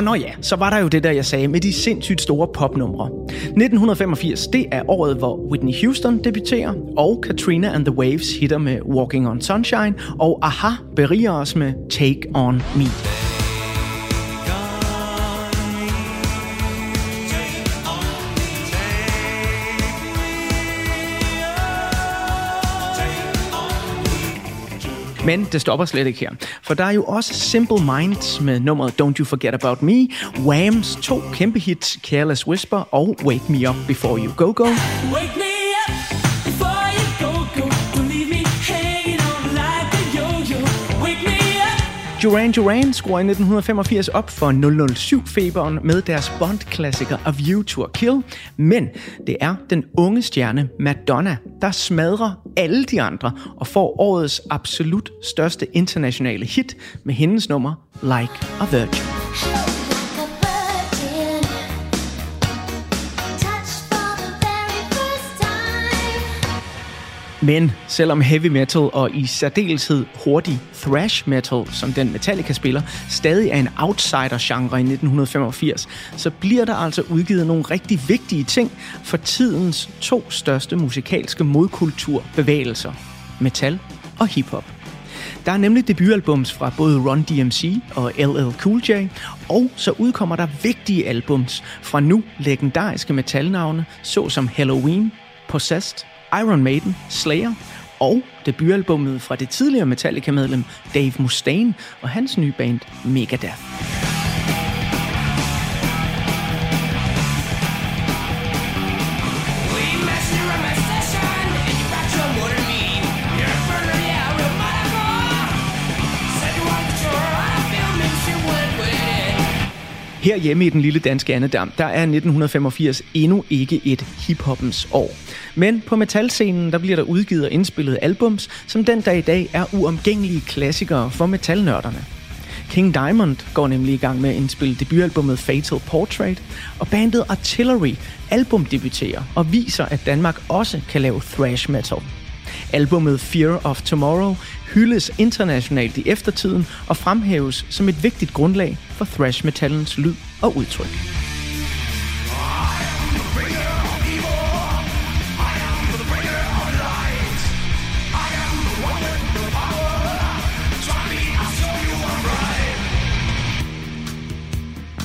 Og når ja, så var der jo det der, jeg sagde, med de sindssygt store popnumre. 1985, det er året, hvor Whitney Houston debuterer, og Katrina and the Waves hitter med Walking on Sunshine, og Aha beriger os med Take On Me. Men det stopper slet ikke her. For der er jo også Simple Minds med nummeret Don't You Forget About Me, Whams to kæmpe hits Careless Whisper og Wake Me Up Before You Go Go. Wake me up Duran Duran skruer i 1985 op for 007-feberen med deres Bond-klassiker A View to a Kill, men det er den unge stjerne Madonna, der smadrer alle de andre og får årets absolut største internationale hit med hendes nummer Like a Virgin. Men selvom heavy metal og i særdeleshed hurtig thrash metal, som den Metallica spiller, stadig er en outsider-genre i 1985, så bliver der altså udgivet nogle rigtig vigtige ting for tidens to største musikalske modkulturbevægelser, metal og hiphop. Der er nemlig debutalbums fra både Run DMC og LL Cool J, og så udkommer der vigtige albums fra nu legendariske metalnavne, såsom Halloween, Possessed, Iron Maiden, Slayer og debutalbummet fra det tidligere Metallica-medlem Dave Mustaine og hans nye band Megadeth. Her hjemme i den lille danske Annedam, der er 1985 endnu ikke et hiphoppens år. Men på metalscenen, der bliver der udgivet og indspillet albums, som den dag i dag er uomgængelige klassikere for metalnørderne. King Diamond går nemlig i gang med at indspille debutalbummet Fatal Portrait, og bandet Artillery albumdebuterer og viser, at Danmark også kan lave thrash metal. Albummet Fear of Tomorrow hyldes internationalt i eftertiden og fremhæves som et vigtigt grundlag for thrash metallens lyd og udtryk.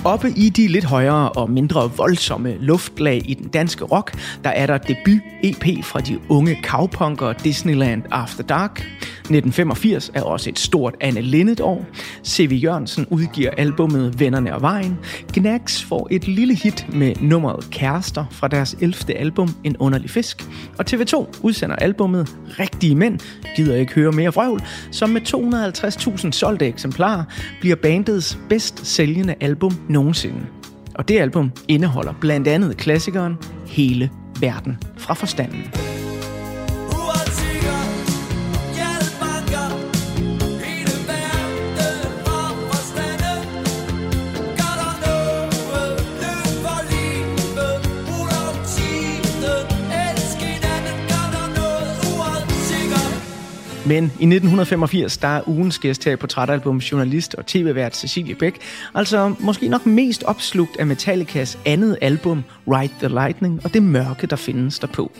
Oppe i de lidt højere og mindre voldsomme luftlag i den danske rock, der er der debut-EP fra de unge cowpunker Disneyland After Dark. 1985 er også et stort Anne Linnet år. C.V. Jørgensen udgiver albummet Vennerne og Vejen. Gnags får et lille hit med nummeret Kærester fra deres 11. album En Underlig Fisk. Og TV2 udsender albummet Rigtige Mænd gider ikke høre mere vrøvl, som med 250.000 solgte eksemplarer bliver bandets bedst sælgende album nogensinde. Og det album indeholder blandt andet klassikeren Hele Verden fra Forstanden. Men i 1985, der er ugens gæst her i Portrætalbum journalist og tv-vært Cecilie Bæk, altså måske nok mest opslugt af Metallicas andet album, Ride the Lightning, og det mørke, der findes derpå.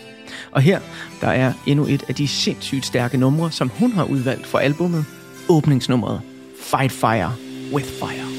Og her, der er endnu et af de sindssygt stærke numre, som hun har udvalgt for albummet, åbningsnummeret Fight Fire with Fire.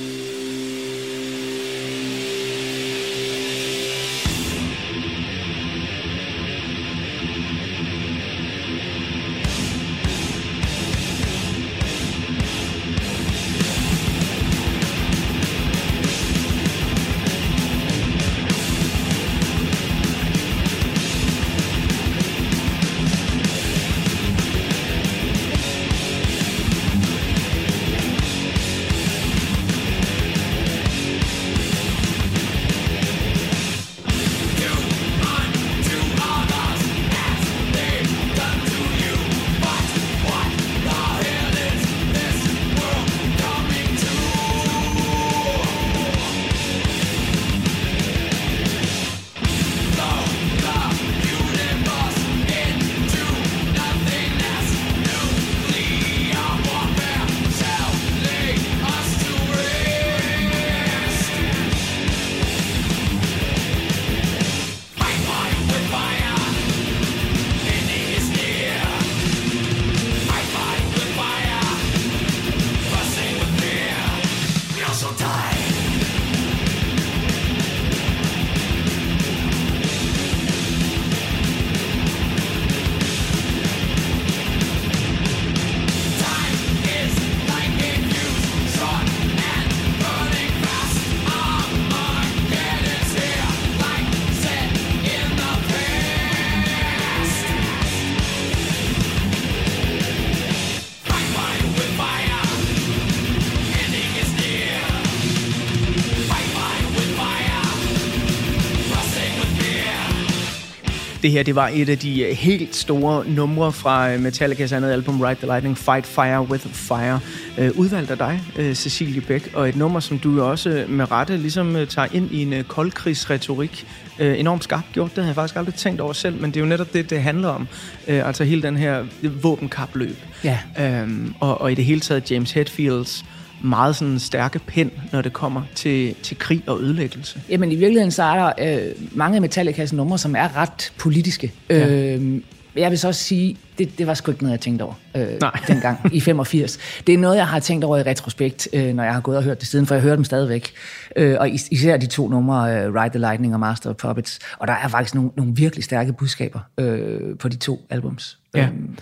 Det her, det var et af de øh, helt store numre fra øh, Metallicas andet album, Ride the Lightning, Fight Fire with Fire. Øh, udvalgt af dig, øh, Cecilie Bæk, og et nummer, som du også med rette ligesom tager ind i en øh, koldkrigsretorik. Øh, enormt skarpt gjort, det havde jeg faktisk aldrig tænkt over selv, men det er jo netop det, det handler om. Øh, altså hele den her våbenkapløb. Ja. Øhm, og, og i det hele taget James Hetfields meget sådan stærke pen, når det kommer til, til krig og ødelæggelse. Jamen i virkeligheden så er der øh, mange af Metallicas numre, som er ret politiske. Ja. Øh, jeg vil så også sige, det, det var sgu ikke noget, jeg tænkte over øh, Nej. [laughs] dengang i 85. Det er noget, jeg har tænkt over i retrospekt, øh, når jeg har gået og hørt det siden, for jeg hører dem stadigvæk. Øh, og is- især de to numre, øh, Ride the Lightning og Master of Puppets. Og der er faktisk nogle, nogle virkelig stærke budskaber øh, på de to albums. Ja. Øhm,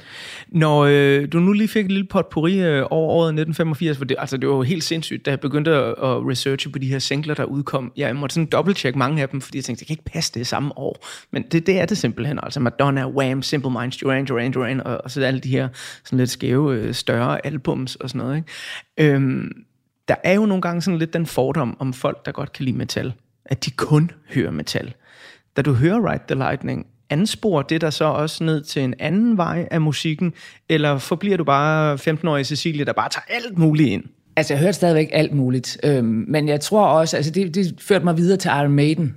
Når øh, du nu lige fik et lille potpourri øh, over året 1985, for det, altså, det var jo helt sindssygt, da jeg begyndte at, at researche på de her singler, der udkom. Jeg måtte sådan dobbelttjekke mange af dem, fordi jeg tænkte, det kan ikke passe det samme år. Men det, det er det simpelthen. Altså Madonna, Wham, Simple Minds, Duran Duran Duran, og, og så alle de her sådan lidt skæve, øh, større albums og sådan noget. Ikke? Øhm, der er jo nogle gange sådan lidt den fordom om folk, der godt kan lide metal, at de kun hører metal. Da du hører Ride the Lightning, anspor det der så også ned til en anden vej af musikken, eller forbliver du bare 15-årig Cecilie, der bare tager alt muligt ind? Altså, jeg hørte stadigvæk alt muligt. Øhm, men jeg tror også, altså det, det førte mig videre til Iron Maiden.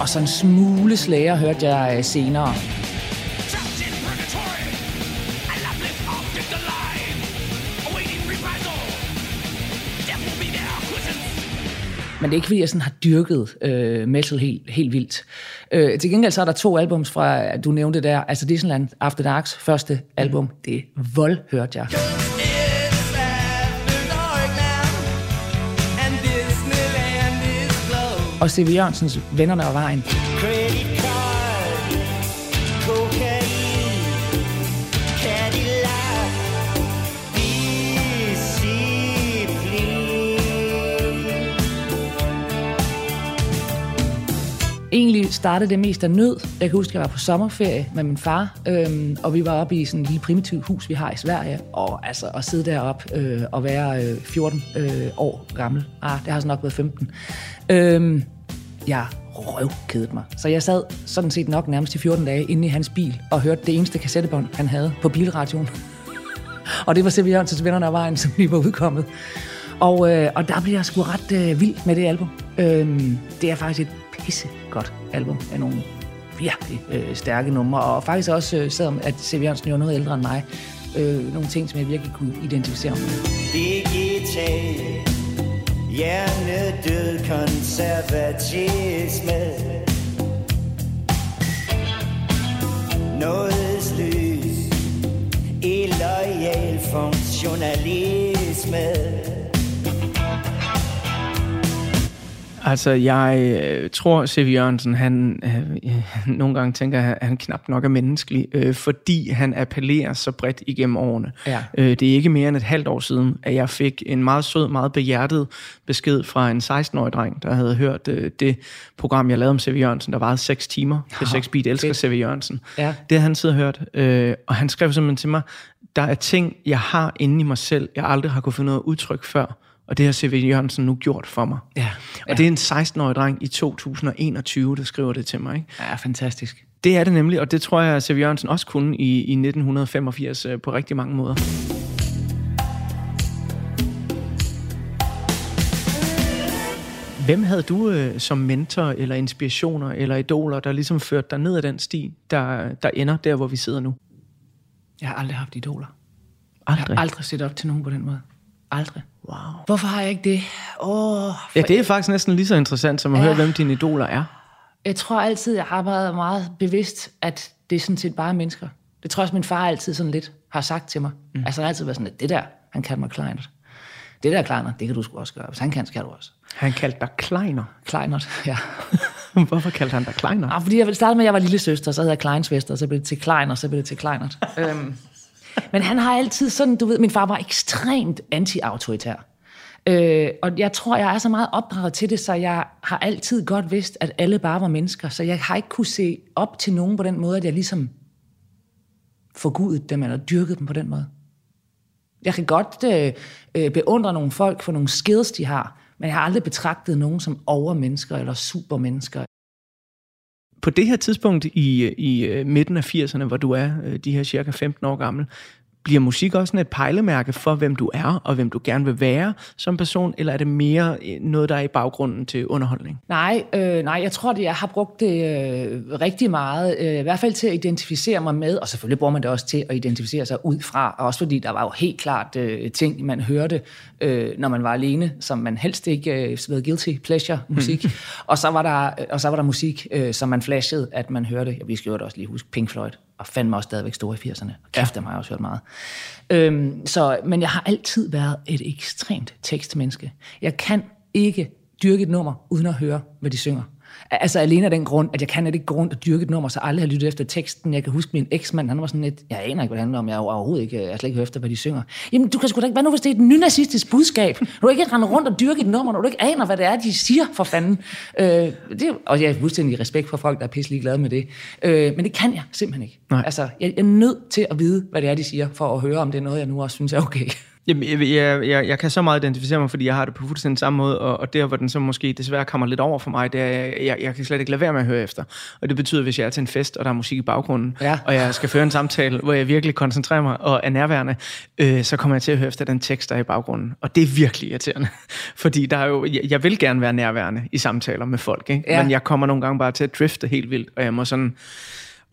Og så en smule slager hørte jeg øh, senere. Men det er ikke, fordi jeg sådan har dyrket øh, metal helt, helt vildt. Øh, til gengæld så er der to albums fra, du nævnte der, altså Disneyland After Darks første album, det er vold, hørte jeg. Og C.V. Jørgensens Vennerne og Vejen. Egentlig startede det mest af nød. Jeg kan huske, at jeg var på sommerferie med min far, øhm, og vi var oppe i sådan et lille primitivt hus, vi har i Sverige. Og altså at sidde deroppe øh, og være øh, 14 øh, år gammel. Ah, det har så nok været 15. Øhm, jeg røvkedet mig. Så jeg sad sådan set nok nærmest i 14 dage inde i hans bil og hørte det eneste kassettebånd, han havde på bilradioen. [laughs] og det var C.V. Jørgensens Vennerne af Vejen, som lige var udkommet. Og, øh, og der blev jeg sgu ret øh, vild med det album. Øhm, det er faktisk et pisse godt album af nogle virkelig øh, stærke numre. Og faktisk også, øh, selvom at C.V. Jørgensen jo er noget ældre end mig, øh, nogle ting, som jeg virkelig kunne identificere mig med. Digital Hjernedød konservatisme Nådeslys Illoyal funktionalisme Altså, jeg øh, tror, C.V. Jørgensen, han øh, [laughs] nogle gange tænker, at han knap nok er menneskelig, øh, fordi han appellerer så bredt igennem årene. Ja. Øh, det er ikke mere end et halvt år siden, at jeg fik en meget sød, meget behjertet besked fra en 16-årig dreng, der havde hørt øh, det program, jeg lavede om C.V. Jørgensen, der varede 6 timer. Det 6 Beat elsker. C.V. Jørgensen. Ja. Det havde han siddet og hørt, øh, og han skrev simpelthen til mig, der er ting, jeg har inde i mig selv, jeg aldrig har kunne finde noget udtryk før, og det har C.V. Jørgensen nu gjort for mig. Ja. Og det er en 16-årig dreng i 2021, der skriver det til mig. Ikke? Ja, fantastisk. Det er det nemlig, og det tror jeg, at C.V. Jørgensen også kunne i, i 1985 øh, på rigtig mange måder. Hvem havde du øh, som mentor, eller inspirationer, eller idoler, der ligesom førte dig ned ad den sti, der, der ender der, hvor vi sidder nu? Jeg har aldrig haft idoler. Aldrig? Jeg har aldrig set op til nogen på den måde. Aldrig. Wow. Hvorfor har jeg ikke det? Åh, Ja, det er faktisk næsten lige så interessant, som at Ja. høre, hvem dine idoler er. Jeg tror altid, jeg har været meget bevidst, at det er sådan set bare mennesker. Det tror jeg også, min far altid sådan lidt har sagt til mig. Mm. Altså han har altid været sådan, at det der, han kalder mig Kleinert. Det der Kleinert, det kan du sgu også gøre. Hvis han kan, så kan du også. Han kaldte dig Kleiner. Kleinert, [laughs] ja. [laughs] Hvorfor kaldte han dig Kleiner? Ah, fordi jeg startede med, at jeg var lille søster, så havde jeg Kleinsvester, så blev det til Kleiner, så blev det til Kleinert. [laughs] øhm. Men han har altid sådan, du ved, min far var ekstremt anti-autoritær. Øh, og jeg tror, jeg er så meget opdraget til det, så jeg har altid godt vidst, at alle bare var mennesker. Så jeg har ikke kunne se op til nogen på den måde, at jeg ligesom forgudet dem, eller dyrket dem på den måde. Jeg kan godt øh, øh, beundre nogle folk for nogle skills, de har, men jeg har aldrig betragtet nogen som overmennesker eller supermennesker. På det her tidspunkt i, i øh, midten af 80'erne, hvor du er øh, de her cirka 15 år gammel, bliver musik også sådan et pejlemærke for, hvem du er, og hvem du gerne vil være som person, eller er det mere øh, noget, der er i baggrunden til underholdning? Nej, øh, nej, jeg tror, det, jeg har brugt det øh, rigtig meget, øh, i hvert fald til at identificere mig med, og selvfølgelig bruger man det også til at identificere sig ud fra, og også fordi der var jo helt klart øh, ting, man hørte, øh, når man var alene, som man helst ikke øh, ved guilty pleasure musik, og, så var der, og så var der musik, øh, som man flashede, at man hørte, vi skal jo også lige huske Pink Floyd, og fandme også stadigvæk store i 80'erne, og kæft, dem har jeg også hørt meget. Øhm, så, men jeg har altid været et ekstremt tekstmenneske. Jeg kan ikke dyrke et nummer, uden at høre, hvad de synger. Altså alene af den grund, at jeg kan ikke gå rundt og dyrke et nummer, så aldrig har lyttet efter teksten. Jeg kan huske min eksmand, han var sådan lidt, jeg aner ikke, hvad det handler om, jeg har overhovedet ikke, jeg har slet ikke hørt efter, hvad de synger. Jamen, du kan sgu da ikke, hvad nu hvis det er et nynazistisk budskab? Du ikke rende rundt og dyrke et nummer, når du ikke aner, hvad det er, de siger, for fanden. Øh, det, og jeg har fuldstændig respekt for folk, der er pisselig glade med det. Øh, men det kan jeg simpelthen ikke. Nej. Altså, jeg, jeg er nødt til at vide, hvad det er, de siger, for at høre, om det er noget, jeg nu også synes er okay. Jamen, jeg, jeg, jeg, jeg kan så meget identificere mig, fordi jeg har det på fuldstændig samme måde, og, og der, hvor den så måske desværre kommer lidt over for mig, det er, jeg, jeg, kan slet ikke lade være med at høre efter. Og det betyder, hvis jeg er til en fest, og der er musik i baggrunden, Ja. og jeg skal føre en samtale, hvor jeg virkelig koncentrerer mig og er nærværende, øh, så kommer jeg til at høre efter den tekst, der er i baggrunden. Og det er virkelig irriterende. [laughs] Fordi der er jo, jeg, jeg vil gerne være nærværende i samtaler med folk, ikke? Ja. men jeg kommer nogle gange bare til at drifte helt vildt, og jeg må sådan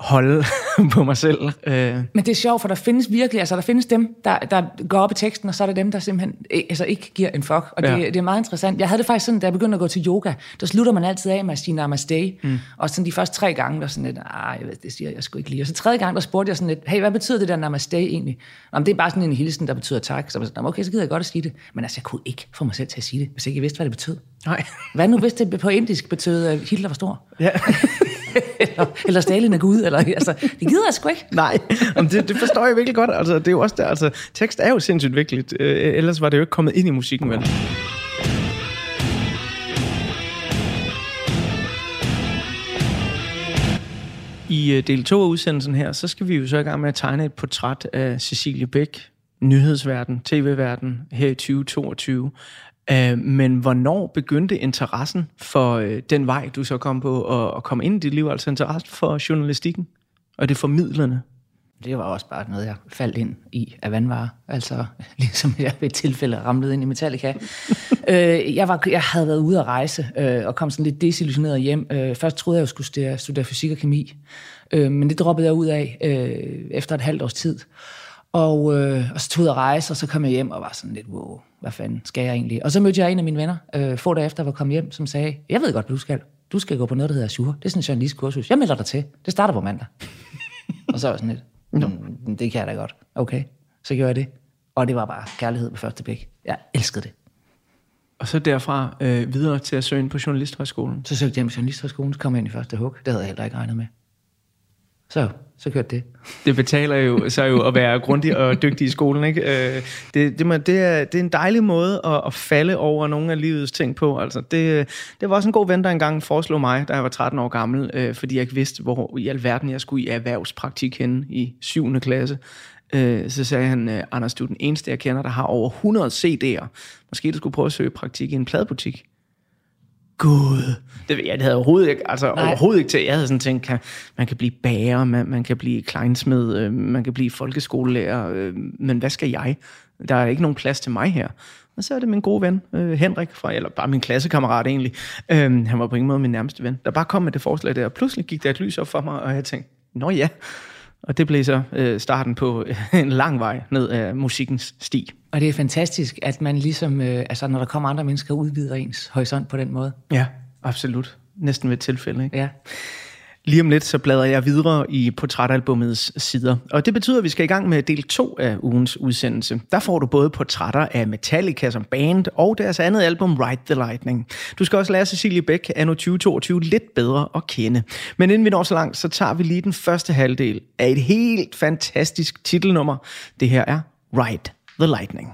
holde [laughs] på mig selv. Øh, Men det er sjovt, for der findes virkelig, altså der findes dem, der, der går op i teksten, og så er der dem, der simpelthen eh, altså ikke giver en fuck. Og det, Ja. det er meget interessant. Jeg havde det faktisk sådan, da jeg begyndte at gå til yoga, der slutter man altid af med at sige namaste. Mm. Og sådan de første tre gange, der sådan lidt, ah, jeg ved, det siger jeg sgu ikke lige. Og så tredje gang, der spurgte jeg sådan lidt, hey, hvad betyder det der namaste egentlig? Men det er bare sådan en hilsen, der betyder tak. Så jeg sådan, "Nå, okay, så gider jeg godt at sige det. Men altså, jeg kunne ikke få mig selv til at sige det, hvis jeg ikke vidste, hvad det betød. nej. Hvad nu, hvis det på indisk betød, at Hitler var stor? Ja. [laughs] eller, eller Stalin er Gud? Eller, altså, det gider jeg sgu ikke. Nej, Jamen, det, det forstår jeg virkelig godt. Altså, det er jo også der, altså, tekst er jo sindssygt vigtigt. Øh, ellers var det jo ikke kommet ind i musikken, vel? I øh, del 2 af udsendelsen her, så skal vi jo så i gang med at tegne et portræt af Cecilie Bæk, nyhedsverden, tv-verden, her i 2022. Øh, men hvornår begyndte interessen for øh, den vej, du så kom på, og, og kom ind i dit liv, altså interesse for journalistikken og det formidlende? Det var også bare noget, jeg faldt ind i af vandvarer. Altså, [laughs] ligesom jeg ved et tilfælde ramlede ind i Metallica. [laughs] øh, jeg, var, jeg havde været ude at rejse, øh, og kom sådan lidt desillusioneret hjem. Øh, først troede jeg, jeg skulle studere, studere fysik og kemi. Øh, men det droppede jeg ud af øh, efter et halvt års tid. Og, øh, og så tog jeg rejse, og så kom jeg hjem og var sådan lidt, wow, hvad fanden skal jeg egentlig? Og så mødte jeg en af mine venner, øh, få dage efter, jeg var kommet hjem, som sagde, jeg ved godt, hvad du skal. Du skal gå på noget, der hedder Azure. Det er sådan en journalistkursus. Jeg melder dig til. Det starter på mandag. og så var jeg sådan lidt, [laughs] "Mm, det kan jeg da godt. Okay, så gjorde jeg det. Og det var bare kærlighed på første blik. Jeg elskede det. Og så derfra øh, videre til at søge ind på Journalisthøjskolen. Så søgte jeg med journalisthøjskolen, så kom jeg ind i første hug. Det havde jeg heller ikke regnet med. Så, så kørte det. Det betaler jo så jo at være grundig og dygtig i skolen, ikke? Øh, det, det, må- det, er, det er en dejlig måde at, at falde over nogle af livets ting på. Altså, det, det var også en god ven, der engang foreslog mig, da jeg var 13 år gammel, øh, fordi jeg ikke vidste, hvor i alverden jeg skulle i erhvervspraktik henne i 7. klasse. Øh, så sagde han, Anders, du er den eneste, jeg kender, der har over 100 CD'er. Måske du skulle prøve at søge praktik i en pladebutik. Gud, det, ved jeg, det havde jeg overhovedet ikke, altså Nej. overhovedet ikke til. Jeg havde sådan tænkt, kan, man kan blive bager, man, man kan blive kleinsmed, øh, man kan blive folkeskolelærer, øh, men hvad skal jeg? Der er ikke nogen plads til mig her. Og så er det min gode ven, øh, Henrik, fra, eller bare min klassekammerat egentlig. Øh, han var på ingen måde min nærmeste ven, der bare kom med det forslag der. Og pludselig gik der et lys op for mig, og jeg tænkte, nå ja. Og det blev så øh, starten på en lang vej ned af musikkens sti. Og det er fantastisk, at man ligesom, øh, altså når der kommer andre mennesker, udvider ens horisont på den måde. Ja, absolut. Næsten ved et tilfælde, ikke? Ja. Lige om lidt, så bladrer jeg videre i portrætalbummets sider. Og det betyder, at vi skal i gang med del 2 af ugens udsendelse. Der får du både portrætter af Metallica som band, og deres andet album, Ride the Lightning. Du skal også lære Cecilie Bæk anno 2022 lidt bedre at kende. Men inden vi når så langt, så tager vi lige den første halvdel af et helt fantastisk titelnummer. Det her er Ride the Lightning.